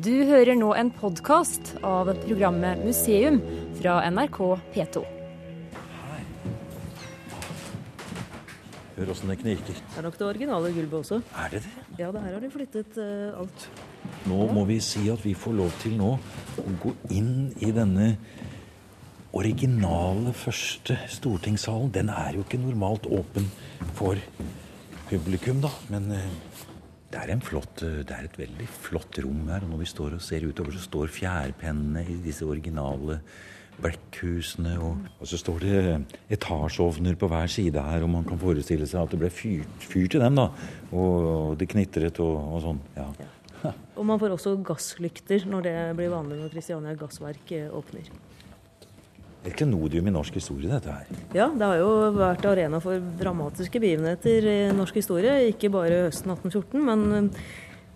Du hører nå en podkast av programmet Museum fra NRK P2. Hei. Hør åssen det knirker. Det er nok det originale gulvet også. Er det det? Ja, det her har de flyttet uh, alt. Nå må vi si at vi får lov til nå å gå inn i denne originale første stortingssalen. Den er jo ikke normalt åpen for publikum, da. Men eh, det er, flott, eh, det er et veldig flott rom her. Og når vi står og ser utover, så står fjærpennene i disse originale blekkhusene. Og, og så står det etasjeovner på hver side her, og man kan forestille seg at det ble fyrt, fyrt i dem. da. Og det knitret og, og sånn. ja. Og man får også gasslykter når det blir vanlig når Kristiania gassverk eh, åpner. Et klenodium i norsk historie, dette her. Ja, det har jo vært arena for dramatiske begivenheter i norsk historie. Ikke bare høsten 1814, men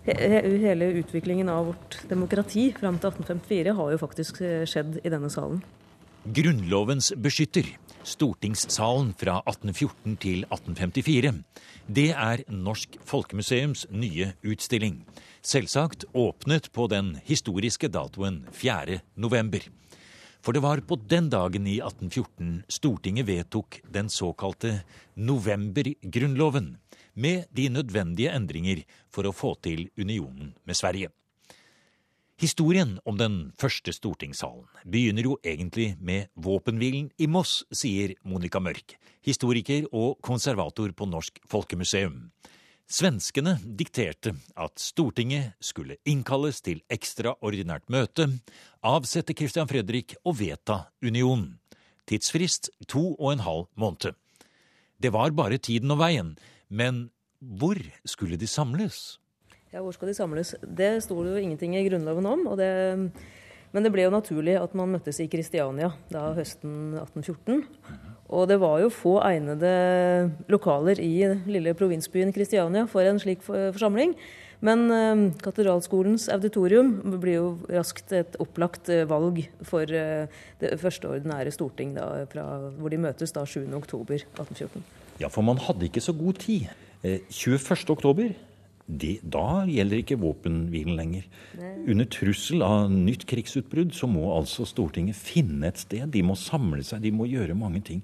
he he hele utviklingen av vårt demokrati fram til 1854 har jo faktisk eh, skjedd i denne salen. Grunnlovens beskytter, stortingssalen fra 1814 til 1854. Det er Norsk Folkemuseums nye utstilling. Selvsagt åpnet på den historiske datoen 4. november. For det var på den dagen i 1814 Stortinget vedtok den såkalte novembergrunnloven, med de nødvendige endringer for å få til unionen med Sverige. Historien om den første stortingssalen begynner jo egentlig med våpenhvilen i Moss, sier Monica Mørk, historiker og konservator på Norsk Folkemuseum. Svenskene dikterte at Stortinget skulle innkalles til ekstraordinært møte, avsette Christian Fredrik og vedta unionen. Tidsfrist to og en halv måned. Det var bare tiden og veien, men hvor skulle de samles? Ja, Hvor skal de samles? Det sto det jo ingenting i Grunnloven om. Det, men det ble jo naturlig at man møttes i Kristiania da høsten 1814. Og det var jo få egnede lokaler i lille provinsbyen Kristiania for en slik forsamling. Men eh, Katedralskolens auditorium blir jo raskt et opplagt eh, valg for eh, det første ordinære storting, da, fra, hvor de møtes da 7.10.1814. Ja, for man hadde ikke så god tid. Eh, 21. oktober, det, da gjelder ikke våpenhvilen lenger. Under trussel av nytt krigsutbrudd så må altså Stortinget finne et sted. De må samle seg, de må gjøre mange ting.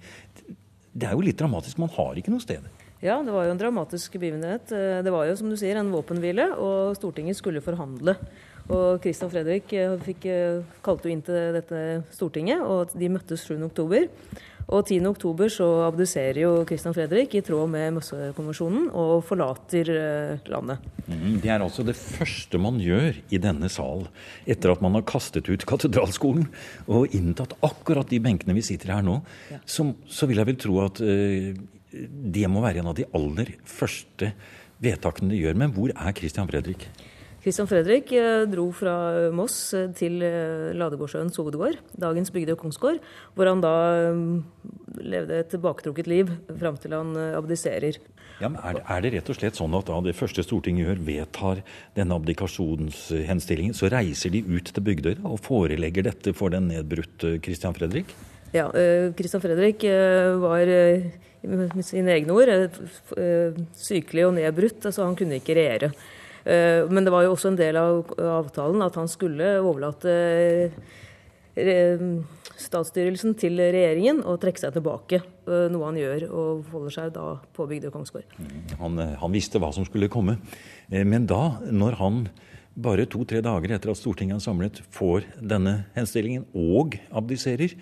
Det er jo litt dramatisk. Man har ikke noe sted. Ja, det var jo en dramatisk begivenhet. Eh, Det var jo som du sier en våpenhvile, og Stortinget skulle forhandle. Og Christian Fredrik eh, fikk, eh, kalte jo inn til dette Stortinget, og de møttes 7. Og 10. oktober så abduserer jo Christian Fredrik i tråd med Mossekonvensjonen og forlater eh, landet. Mm, Det er altså det første man gjør i denne sal etter at man har kastet ut katedralskolen og inntatt akkurat de benkene vi sitter her nå. Så, så vil jeg vel tro at uh, det må være en av de aller første vedtakene de gjør. Men hvor er Christian Fredrik? Christian Fredrik eh, dro fra Moss eh, til eh, Ladegårdsjøens hovedgård, dagens Bygdøy kongsgård, hvor han da eh, levde et tilbaketrukket liv fram til han eh, abdiserer. Ja, men er, det- er det rett og slett sånn at da det første Stortinget gjør, vedtar denne abdikasjonshenstillingen, så reiser de ut til Bygdøy og forelegger dette for den nedbrutte Christian Fredrik? Ja, eh, Christian Fredrik eh, var eh, med sine egne ord eh, eh, sykelig og nedbrutt, altså han kunne ikke regjere. Eh, Men det var jo også en del av avtalen at han skulle overlate eh, statsstyrelsen til regjeringen og trekke seg tilbake, eh, noe han gjør, og holder seg da på Bygdøy kongsgård. Han, eh, han visste hva som skulle komme. Men da, når han bare to-tre dager etter at Stortinget er samlet, får denne henstillingen og abdiserer,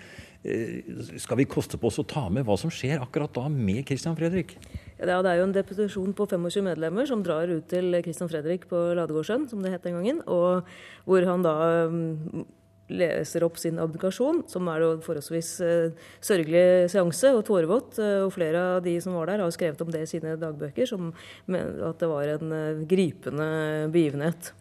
skal vi koste på oss å ta med hva som skjer akkurat da med Christian Fredrik? Ja, det er jo en deputasjon på 25 medlemmer som drar ut til Christian Fredrik på Ladegårdssjøen, som det het den gangen, og hvor han da mm, leser opp sin abdikasjon, som er jo forholdsvis eh, sørgelig seanse og tårevått. eh, Og flere av de som var der, har skrevet om det i sine dagbøker, som at det var en eh, gripende begivenhet.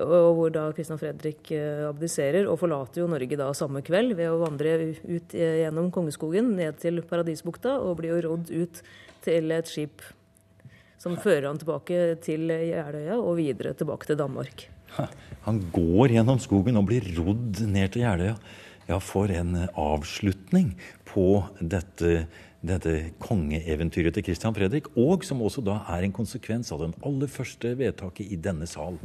Og hvor da Christian Fredrik abdiserer og forlater jo Norge da samme kveld ved å vandre ut gjennom Kongeskogen ned til Paradisbukta og blir jo rådd ut til et skip som fører han tilbake til Jeløya og videre tilbake til Danmark. Han går gjennom skogen og blir rodd ned til Jeløya. Ja, for en avslutning på dette, dette kongeeventyret til Christian Fredrik. Og som også da er en konsekvens av den aller første vedtaket i denne sal.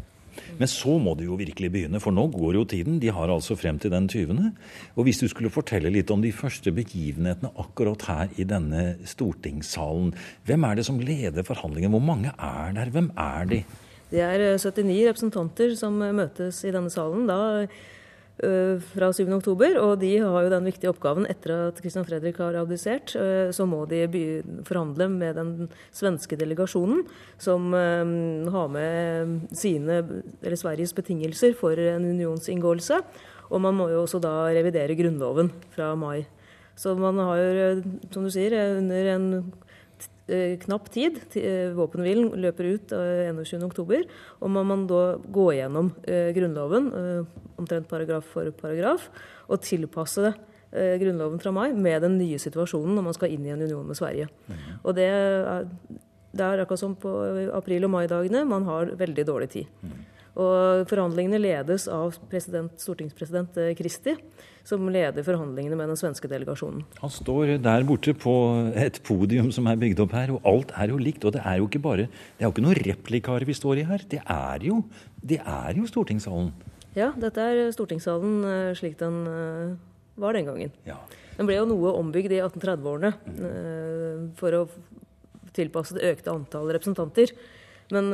Men så må det jo virkelig begynne, for nå går jo tiden. De har altså frem til den 20. Og hvis du skulle fortelle litt om de første begivenhetene akkurat her i denne stortingssalen. Hvem er det som leder forhandlingene? Hvor mange er der? Hvem er de? Det er 79 representanter som møtes i denne salen. da Eh, fra 7. oktober, og de har jo den viktige oppgaven etter at Christian Fredrik har abdisert. Eh, så må de forhandle med den svenske delegasjonen, som eh, har med sine, eller Sveriges betingelser for en unionsinngåelse. Og man må jo også da revidere Grunnloven fra mai. Så man har som du sier, under en Eh, knapp tid. Eh, våpenhvilen løper ut 21.10. Og må man da gå gjennom eh, Grunnloven omtrent paragraf for paragraf og tilpasse Grunnloven fra mai med den nye situasjonen når man skal inn i en union med Sverige. Mm. Og det er, det er akkurat som på april- og maidagene. Man har veldig dårlig tid. Og forhandlingene ledes av stortingspresident Kristi som leder forhandlingene med den svenske delegasjonen. Han står der borte på et podium som er bygd opp her, og alt er jo likt. Og det er jo ikke bare Det er jo ikke noen replikar vi står i her. Det er jo, det er jo stortingssalen. Ja, dette er stortingssalen eh, slik den eh, var den gangen. Ja. Den ble jo noe ombygd i 1830-årene mm. for å tilpasse det økte antallet representanter. Men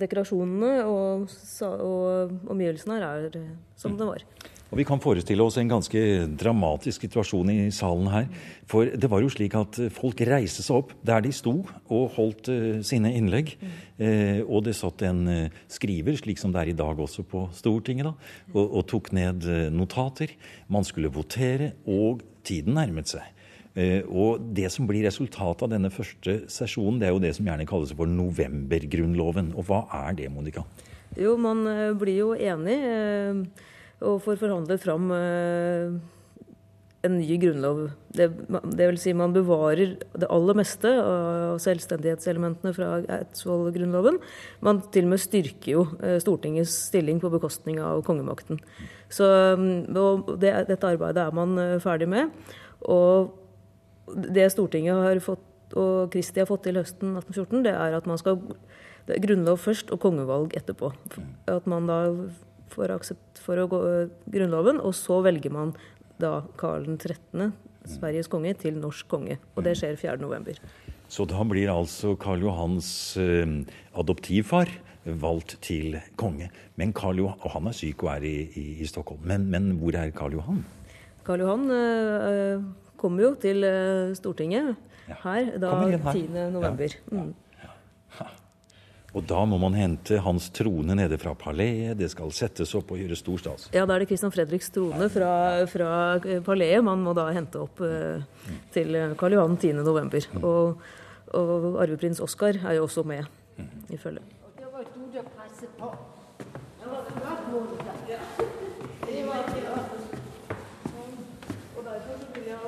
dekorasjonene og, og omgivelsene her er som mm. det var. Og Vi kan forestille oss en ganske dramatisk situasjon i salen her. For det var jo slik at folk reiste seg opp der de sto og holdt sine innlegg. Mm. Og det satt en skriver, slik som det er i dag også på Stortinget, da, og, og tok ned notater. Man skulle votere, og tiden nærmet seg. Og Det som blir resultatet av denne første sesjonen, det er jo det som gjerne kalles for novembergrunnloven. Og hva er det, Monica? Jo, man blir jo enig og får forhandlet fram eh, en ny grunnlov. Det, det, vil si man bevarer det aller meste av selvstendighetselementene fra Eidsvoll-grunnloven. Man til og med styrker jo eh, Stortingets stilling på bekostning av kongemakten. Så mm, det, Dette arbeidet er man eh, ferdig med. Og det Stortinget har fått, og Kristi har fått til høsten 1814, det er at man skal det er grunnlov først og kongevalg etterpå. At man da får aksept for å gå Grunnloven, og så velger man da Karl 13., Sveriges konge, til norsk konge. Og det skjer 4.11. Så da blir altså Karl Johans eh, adoptivfar valgt til konge. Men Karl Johan, og han er syk og er i, i, i Stockholm. Men, men, hvor er Karl Johan? Karl Johan eh, kommer jo til eh, Stortinget her da 10.11. Ja. Mm. Og da må man hente hans trone nede fra paleet, det skal settes opp og gjøres stor stas. Ja, da er det Kristian Fredriks trone fra, fra paleet man må da hente opp eh, til Karl Johan 10.11. Mm. Og, og arveprins Oskar er jo også med i følget.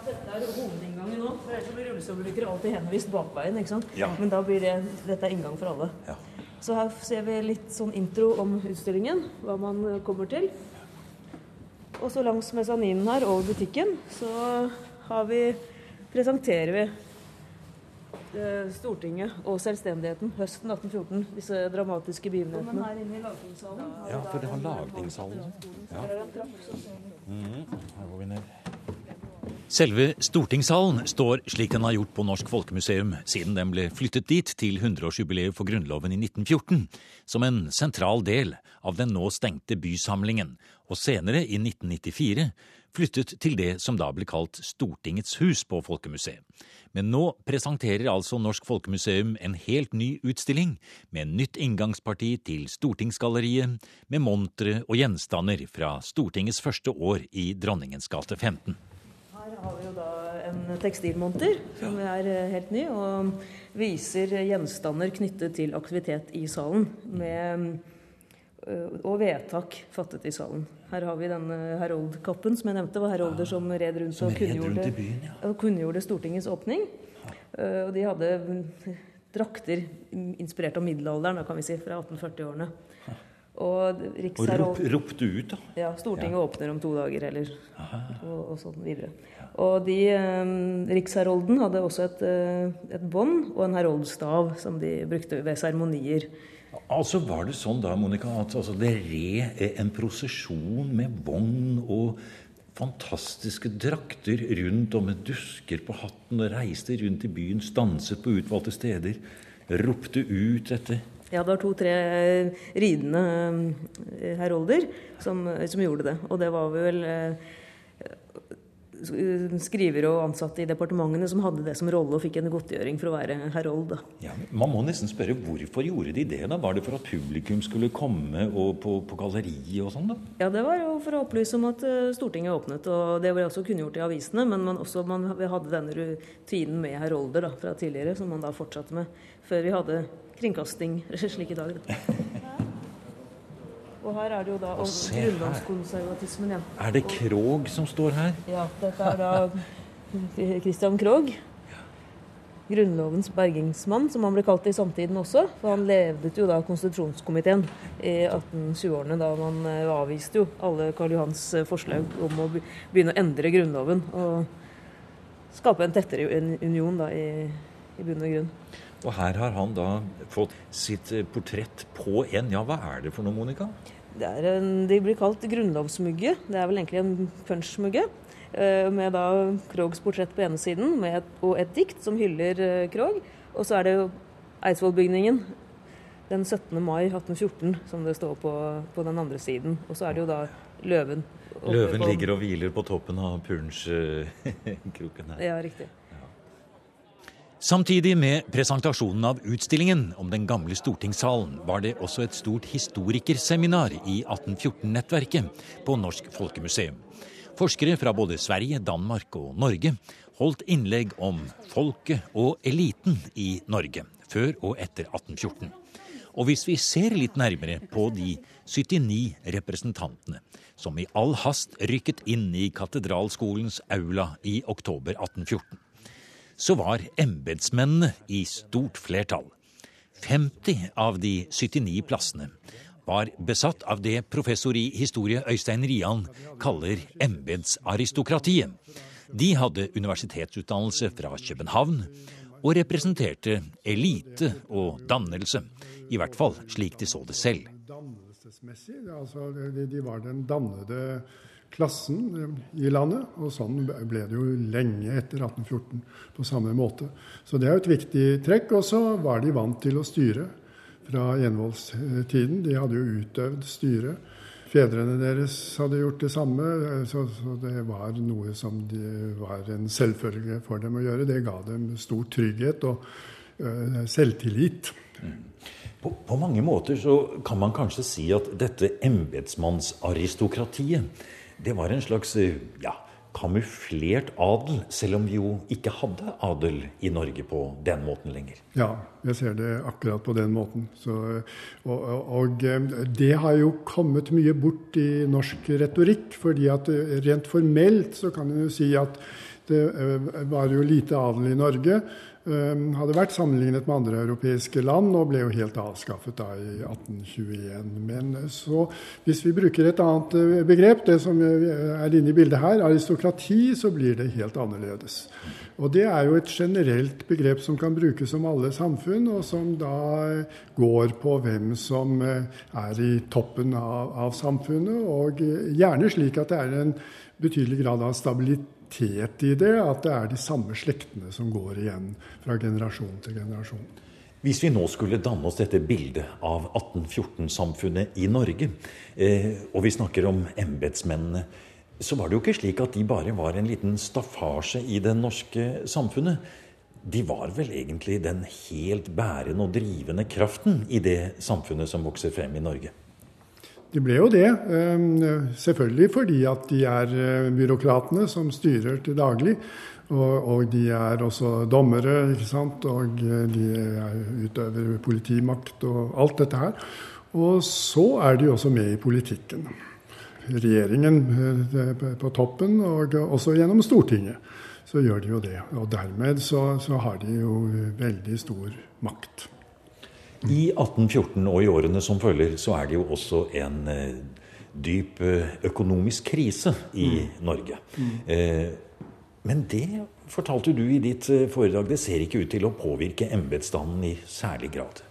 Hovedinngangen nå. For ellers blir rullestolbrukere alltid henvist bakveien. ikke sant? Ja. Men da blir det, dette er inngang for alle. Ja. Så her ser vi litt sånn intro om utstillingen, hva man eh, kommer til. Og så langs mesaninen her over butikken så har vi, presenterer vi eh, Stortinget og selvstendigheten høsten 1814. Disse dramatiske begivenhetene. Men her inne i lagtingssalen Ja, for det har lagtingssalen. Ja. Mm, her går vi ned. Selve stortingssalen står slik den har gjort på Norsk Folkemuseum siden den ble flyttet dit til 100-årsjubileet for Grunnloven i 1914, som en sentral del av den nå stengte bysamlingen, og senere, i 1994, flyttet til det som da ble kalt Stortingets hus på Folkemuseet. Men nå presenterer altså Norsk Folkemuseum en helt ny utstilling, med nytt inngangsparti til Stortingsgalleriet, med montre og gjenstander fra Stortingets første år i Dronningens gate 15 har vi jo da en tekstilmonter som er eh, helt ny, og viser gjenstander knyttet til aktivitet i salen. Med, eh, og vedtak fattet i salen. Her har vi denne heroldkappen som jeg nevnte. var herolder som red rundt og kunngjorde, byen, ja. kunngjorde Stortingets åpning. Eh, og de hadde drakter inspirert av middelalderen, kan vi si, fra 1840-årene. Og, og rop, ropte ut, da? Ja. Stortinget ja. åpner om to dager, eller og, og sånn videre. Og de, eh, Riksherolden hadde også et, eh, et bånd og en heroldstav som de brukte ved seremonier. Altså Var det sånn da, Monica, at altså, det red en prosesjon med vogn og fantastiske drakter rundt og med dusker på hatten og reiste rundt i byen, stanset på utvalgte steder, ropte ut etter ja, det var to-tre ridende eh, herolder som, som, gjorde det. Og det var vel skriver skrivere og ansatte i departementene som hadde det som rolle og fikk en godtgjøring for å være herold. Ja, man må nesten spørre hvorfor gjorde de det? da? Var det for at publikum skulle komme på, på galleriet og sånn? da? Ja, det var jo for å opplyse om at eh, Stortinget åpnet. og Det ble også kunngjort i avisene. Men man, også, man hadde denne rutinen med herolder da, fra tidligere, som man da fortsatte med før vi hadde kringkasting slik i dag. Da. Og her er det jo da om grunnlovskonservatismen igjen. Er det Krog som står her? Ja, dette er da Christian Krog. Grunnlovens bergingsmann, som han ble kalt i samtiden også. For han ledet jo da konstitusjonskomiteen i 1820-årene, da man eh, avviste jo alle Karl Johans eh, forslag om å begynne å endre Grunnloven. Og skape en tettere union da i, i bunn og grunn. Og her har han da fått sitt eh, portrett på en Ja, hva er det for noe, Monica? Det, en, de blir kalt grunnlovsmugge. Det er vel egentlig en punchmugge. Eh, med da Krogs portrett på ene siden et, og et dikt som hyller eh, Krog. Og så er det jo Eidsvollbygningen den 17. mai 1814 som det står på, på den andre siden. Og så er det jo da løven. Løven ligger og hviler på toppen av Pulens-kroken her. Ja, riktig. Samtidig med presentasjonen av utstillingen om den gamle stortingssalen var det også et stort historikerseminar i 1814-nettverket på Norsk Folkemuseum. Forskere fra både Sverige, Danmark og Norge holdt innlegg om folket og eliten i Norge før og etter 1814. Og hvis vi ser litt nærmere på de 79 representantene som i all hast rykket inn i katedralskolens aula i oktober 1814, så var embetsmennene i stort flertall. 50 av de 79 plassene var besatt av det professor i historie Øystein Rian kaller embetsaristokratiet. De hadde universitetsutdannelse fra København og representerte elite og dannelse. I hvert fall slik de så det selv. Dannelsesmessig, altså de var den dannede klassen i landet. Og sånn ble det jo lenge etter 1814 på samme måte. Så det er jo et viktig trekk. Og så var de vant til å styre fra envoldstiden. De hadde jo utøvd styre. Fedrene deres hadde gjort det samme, så, så, det var noe som var en selvfølge for dem å gjøre. Det ga dem stor trygghet og uh, selvtillit. Mm. På, på, mange måter så kan man kanskje si at dette embetsmannsaristokratiet det var en slags eh, ja, kamuflert adel, selv om vi jo ikke hadde adel i Norge på den måten lenger. Ja, jeg ser det akkurat på den måten. Så, og, og, eh, det har jo kommet mye bort i norsk retorikk. fordi at eh, rent formelt så kan en jo si at det var jo lite adel i Norge. Ehm, hadde vært sammenlignet med andre europeiske land og ble jo helt avskaffet da i 1821. Men så, hvis vi bruker et annet eh, begrep, det som er inne i bildet her, aristokrati, så blir det helt annerledes. Og det er jo et generelt begrep som kan brukes om alle samfunn, og som da går på hvem som eh, er i toppen av, av samfunnet, og eh, gjerne slik at det er en betydelig grad av stabilitet kontinuitet i det, at det er de samme slektene som går igjen fra generasjon til generasjon. Hvis vi nå skulle danne oss dette bildet av 1814-samfunnet i Norge, eh, og vi snakker om embetsmennene, så var det jo ikke slik at de bare var en liten staffasje i det norske samfunnet. De var vel egentlig den helt bærende og drivende kraften i det samfunnet som vokser frem i Norge? De ble jo det. Ehm, selvfølgelig fordi at de er eh, byråkratene som styrer til daglig. Og, de er også dommere, ikke sant? og eh, de utøver politimakt og alt dette her. Og så er de også med i politikken. Regjeringen eh, på toppen, og også gjennom Stortinget. Så gjør de jo det. Og dermed så, så har de jo veldig stor makt. I 1814 og i årene som følger, så er det jo også en eh, dyp eh, økonomisk krise i mm. Norge. Mm. Eh, men det fortalte du i ditt foredrag, det ser ikke ut til å påvirke embetsstanden i særlig grad.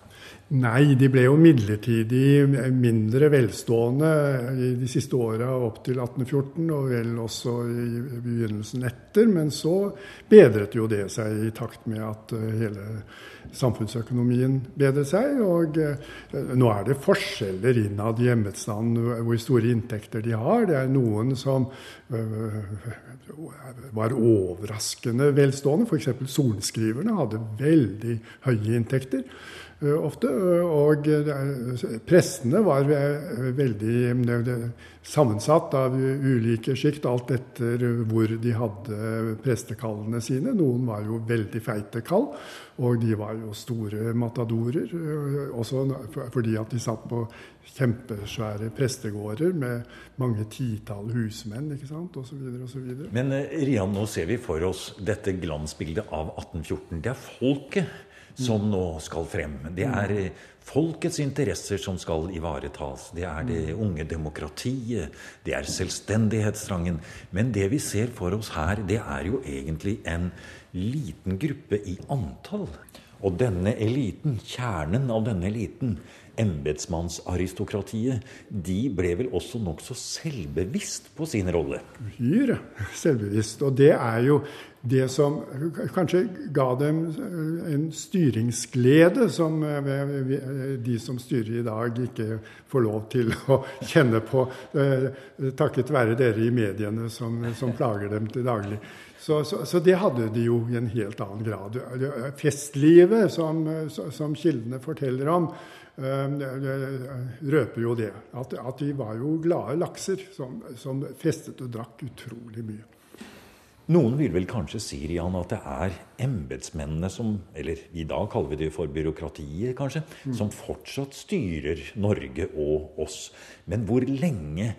Nei, de ble jo midlertidig mindre velstående i de siste åra opp til 1814, og vel også i begynnelsen etter. Men så bedret jo det seg i takt med at eh, hele samfunnsøkonomien bedret seg. Og eh, nå er det forskjeller innad i embetsstanden hvor store inntekter de har. Det er noen som øh, var overraskende velstående. F.eks. sorenskriverne hadde veldig høye inntekter. Eh, ofte. Og prestene var eh, veldig sammensatt av ulike sjikt, alt etter hvor de hadde prestekallene sine. Noen var jo veldig feite kall, og de var jo store matadorer. Eh, også fordi at de satt på kjempesvære prestegårder med mange titall husmenn ikke sant, osv. osv. Men Rian, nå ser vi for oss dette glansbildet av 1814. Det er folket som nå skal frem. Det er eh, folkets interesser som skal ivaretas. Det er det unge demokratiet. Det er selvstendighetstrangen. Men det vi ser for oss her, det er jo egentlig en liten gruppe i antall. Og denne eliten, kjernen av denne eliten, embetsmannsaristokratiet, de ble vel også nokså selvbevisst på sin rolle? Uhyre selvbevisst. Og det er jo det som kanskje ga dem eh, en styringsglede som eh, de som styrer i dag, ikke får lov til å kjenne på, eh, takket være dere i mediene som, som plager dem til daglig. Så, så, så, det hadde de jo i en helt annen grad. Festlivet som, som kildene forteller om, røper jo det. At, at, de var jo glade lakser som, som festet og drakk utrolig mye. Noen vil vel kanskje si Rian, at det er embetsmennene som Eller i dag kaller vi det for byråkratiet, kanskje. Mm. Som fortsatt styrer Norge og oss. Men hvor lenge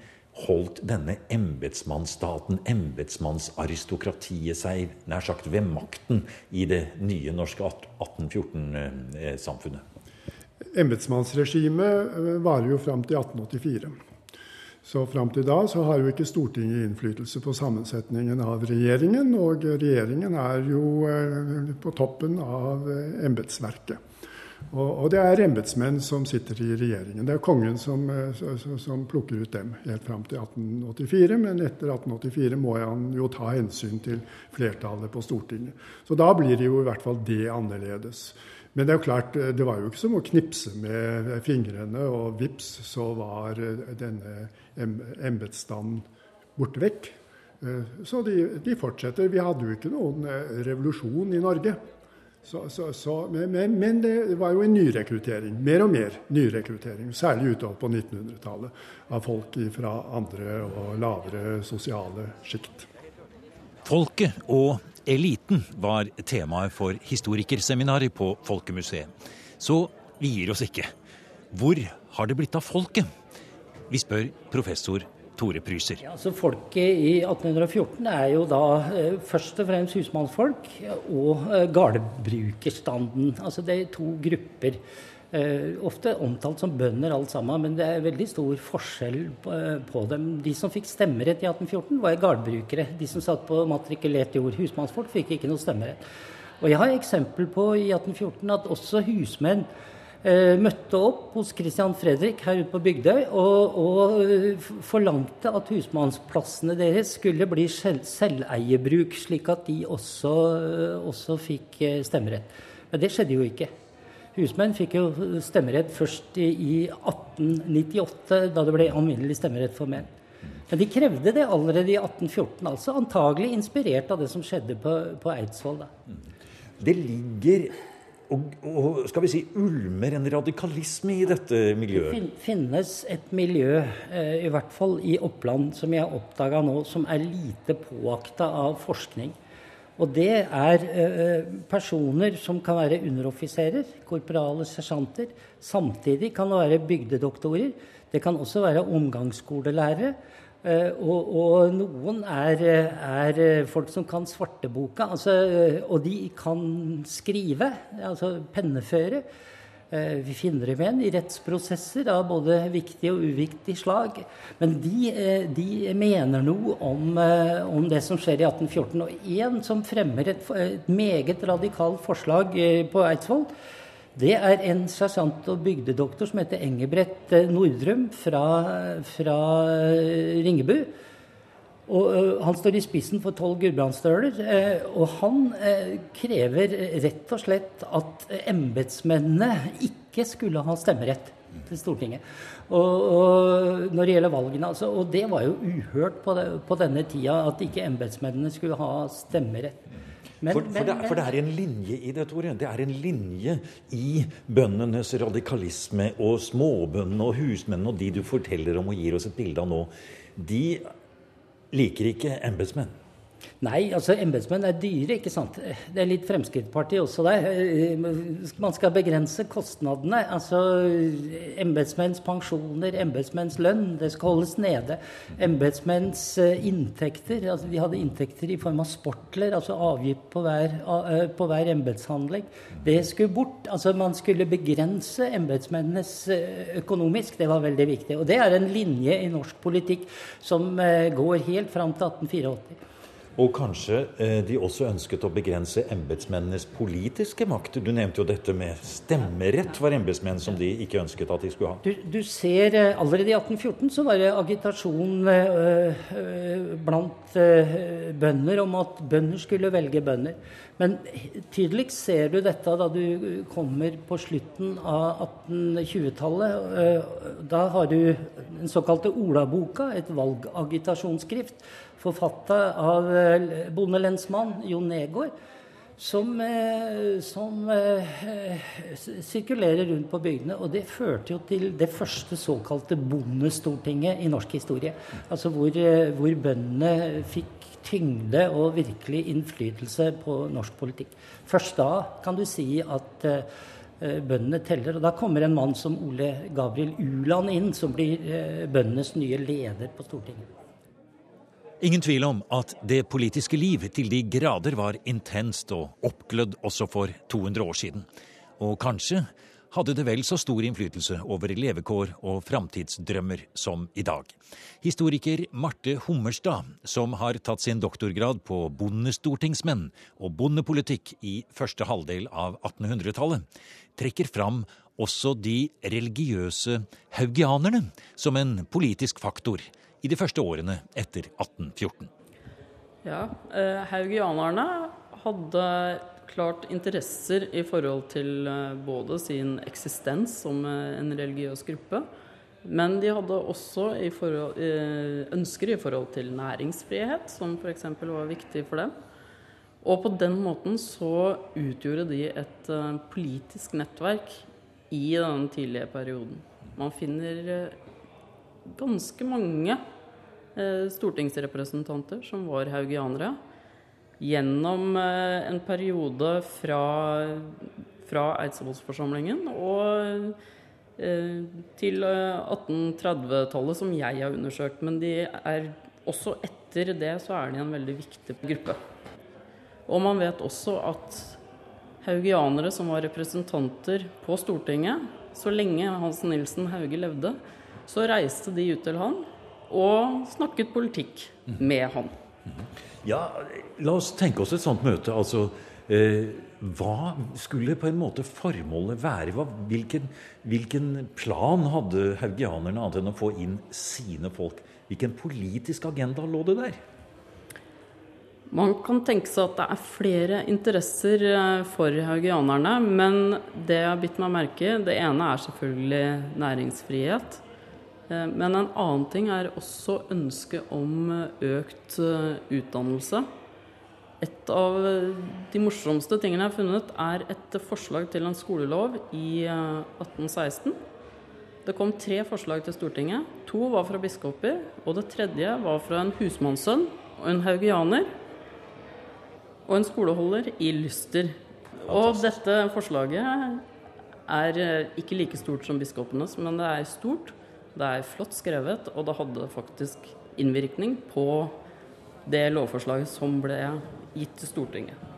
holdt denne embetsmannsstaten, embetsmannsaristokratiet, seg nær sagt ved makten i det nye norske 1814-samfunnet? Embetsmannsregimet eh, varer jo fram til 1884. Så fram til da så har jo ikke Stortinget innflytelse på sammensetningen av regjeringen, og regjeringen er jo eh, på toppen av eh, embetsverket. Og, og, det er embetsmenn som sitter i regjeringen. Det er kongen som, eh, som, plukker ut dem helt fram til 1884, men etter 1884 må han jo ta hensyn til flertallet på Stortinget. Så da blir det jo i hvert fall det annerledes. Men det er jo klart, det var jo ikke som å knipse med fingrene, og vips, så var denne embetsstanden borte vekk. Eh, så de, de, fortsetter. Vi hadde jo ikke noen eh, revolusjon i Norge. Så, så, så, men, men, det var jo en nyrekruttering. Mer og mer nyrekruttering. Særlig utover på 1900-tallet. Av folk fra andre og lavere sosiale sjikt. Folket og eliten var temaet for historikerseminaret på Folkemuseet. Så vi gir oss ikke. Hvor har det blitt av folket? Vi spør professor Tore Pryser. Ja, altså folket i 1814 er jo da eh, først og fremst husmannsfolk og eh, gardbrukerstanden. Altså det er to grupper. Eh, ofte omtalt som bønder alt sammen, men det er veldig stor forskjell på, eh, dem. De som fikk stemmerett i 1814, var gardbrukere. De som satt på matrikulert jord. Husmannsfolk fikk ikke noe stemmerett. Og jeg har eksempel på i 1814 at også husmenn eh, møtte opp hos Christian Fredrik her ute på Bygdøy og, og forlangte at husmannsplassene deres skulle bli selveiebruk, slik at de også, også fikk stemmerett. Men det skjedde jo ikke. Husmenn fikk jo stemmerett først i 1898, da det ble alminnelig stemmerett for menn. Men de krevde det allerede i 1814, altså antagelig inspirert av det som skjedde på, på Eidsvoll. Da. Det ligger og, og, skal vi si ulmer en radikalisme i dette miljøet? Det finnes et miljø, eh, i hvert fall i Oppland, som jeg oppdaga nå, som er lite påakta av forskning. Og det er eh, personer som kan være underoffiserer, korporale sersjanter. Samtidig kan det være bygdedoktorer. Det kan også være omgangsskolelærere. Eh, og, og, noen er, er, folk som kan svarteboka, altså, og de kan skrive, altså penneføre. Eh, vi finner dem igjen i rettsprosesser av både viktig og uviktig slag. Men de, eh, de mener noe om, eh, om, det som skjer i 1814. Og én som fremmer et, et meget radikalt forslag på Eidsvoll, Det er en sersjant og bygdedoktor som heter Engebrett Nordrum fra, fra Ringebu. Og uh, Han står i spissen for tolv gudbrandsdøler. Uh, og han uh, krever rett og slett at embetsmennene ikke skulle ha stemmerett til Stortinget. Og, og når det gjelder valgene, altså, og det var jo uhørt på, det, på denne tida at ikke embetsmennene skulle ha stemmerett. Men, for, for, det, for, det, er en linje i det, Tore. Det er en linje i bøndenes radikalisme og småbøndene og husmennene og de du forteller om og gir oss et bilde av nå. De liker ikke embetsmenn. Nei, altså embetsmenn er dyre, ikke sant. Det er litt Fremskrittspartiet også der. Man skal begrense kostnadene. Altså embetsmenns pensjoner, embetsmenns lønn, det skal holdes nede. Embetsmenns eh, inntekter, altså de hadde inntekter i form av sportler, altså avgift på hver, eh, på hver embetshandling. Det skulle bort. Altså man skulle begrense embetsmennenes eh, økonomisk. Det var veldig viktig. Og det er en linje i norsk politikk som går helt fram til 1884. Og kanskje eh, de også ønsket å begrense embetsmennenes politiske makt. Du nevnte jo dette med stemmerett for embetsmenn, som de ikke ønsket at de skulle ha. Du, du ser eh, allerede i 1814 så var det agitasjon øh, blant øh, bønder om at bønder skulle velge bønder. Men tydeligst ser du dette da du kommer på slutten av 1820-tallet. Da har du den såkalte Olaboka, et valgagitasjonsskrift forfatta av eh, bondelensmann Jon Negård, som, eh, som eh, sirkulerer rundt på bygdene. Og det førte jo til det første såkalte bondestortinget i norsk historie. Altså hvor, hvor bøndene fikk tyngde og virkelig innflytelse på norsk politikk. Først da kan du si at bøndene teller. Og da kommer en mann som Ole Gabriel Uland inn, som blir bøndenes nye leder på Stortinget. Ingen tvil om at det politiske liv til de grader var intenst og oppglødd også for 200 år siden. Og kanskje hadde det vel så stor innflytelse over levekår og framtidsdrømmer som i dag. Historiker Marte Hummerstad, som har tatt sin doktorgrad på bondestortingsmenn og bondepolitikk i første halvdel av 1800-tallet, trekker fram også de religiøse haugianerne som en politisk faktor i de første årene etter 1814. Ja, eh, Haugianerne hadde klart interesser i forhold til eh, både sin eksistens som eh, en religiøs gruppe, men de hadde også i forhold, ønsker i forhold til næringsfrihet, som f.eks. var viktig for dem. Og på den måten så utgjorde de et politisk nettverk i den tidlige perioden. Man finner ganske mange stortingsrepresentanter som var haugianere. Gjennom eh, en periode fra, fra Eidsvollsforsamlingen og eh, til 1830-tallet, som jeg har undersøkt. Men de er også etter det så er de en veldig viktig gruppe. Og man vet også at haugianere som var representanter på Stortinget, så lenge Hans Nilsen Hauge levde, så reiste de ut til han og snakket politikk med han. Ja, la oss tenke oss et sånt møte. Altså, eh, hva skulle på en måte formålet være? Hva, hvilken, hvilken, plan hadde haugianerne annet enn å få inn sine folk? Hvilken politisk agenda lå det der? Man kan tenke seg at det er flere interesser eh, for haugianerne. Men det jeg har bitt meg merke i, det ene er selvfølgelig næringsfrihet. Eh, men en annen ting er også ønsket om eh, økt eh, utdannelse. Et av de morsomste tingene jeg har funnet, er et forslag til en skolelov i 1816. Det kom tre forslag til Stortinget. To var fra biskoper, og det tredje var fra en husmannssønn og en haugianer. Og en skoleholder i Lyster. Og dette forslaget er ikke like stort som biskopenes, men det er stort. Det er flott skrevet, og det hadde faktisk innvirkning på det lovforslaget som ble gitt til Stortinget.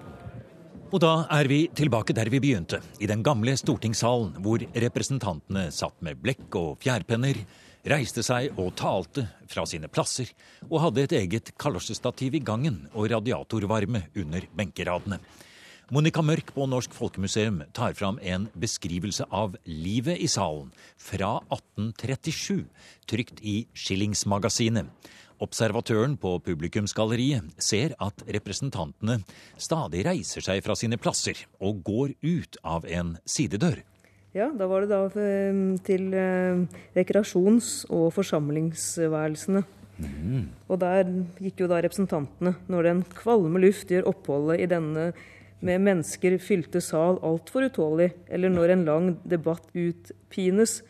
Og da er vi tilbake der vi begynte, i den gamle stortingssalen, hvor representantene satt med blekk og fjærpenner, reiste seg og talte fra sine plasser, og hadde et eget kalosjestativ i gangen og radiatorvarme under benkeradene. Monica Mørk på Norsk Folkemuseum tar fram en beskrivelse av livet i salen fra 1837, trykt i Skillingsmagasinet. Observatøren på publikumsgalleriet ser at representantene stadig reiser seg fra sine plasser og går ut av en sidedør. Ja, da var det da eh, til eh, rekreasjons- og forsamlingsværelsene. Mm. Og der gikk jo da representantene, når den kvalme luft gjør oppholdet i denne med mennesker fylte sal altfor utålelig, eller når en lang debatt utpines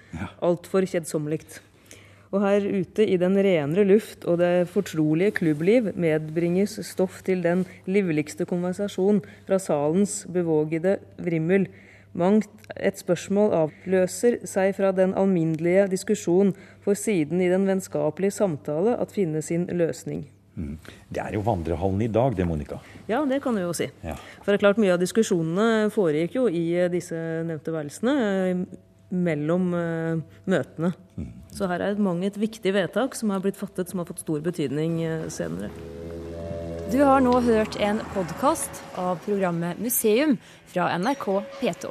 altfor kjedsommelig. Og her ute i den renere luft og det fortrolige klubbliv medbringes stoff til den livligste konversasjon fra salens bevågede vrimmel. Mangt et spørsmål avløser seg fra den alminnelige diskusjon, for siden i den vennskapelige samtale at finne sin løsning. Mm. Det er jo vandrehallen i dag, det, Monica? Ja, det kan du jo si. Ja. For det er klart mye av diskusjonene foregikk jo i disse nevnte værelsene mellom uh, møtene. Mm. Så her er mange et viktig vedtak som har blitt fattet, som har fått stor betydning senere. Du har nå hørt en podkast av programmet Museum fra NRK P2.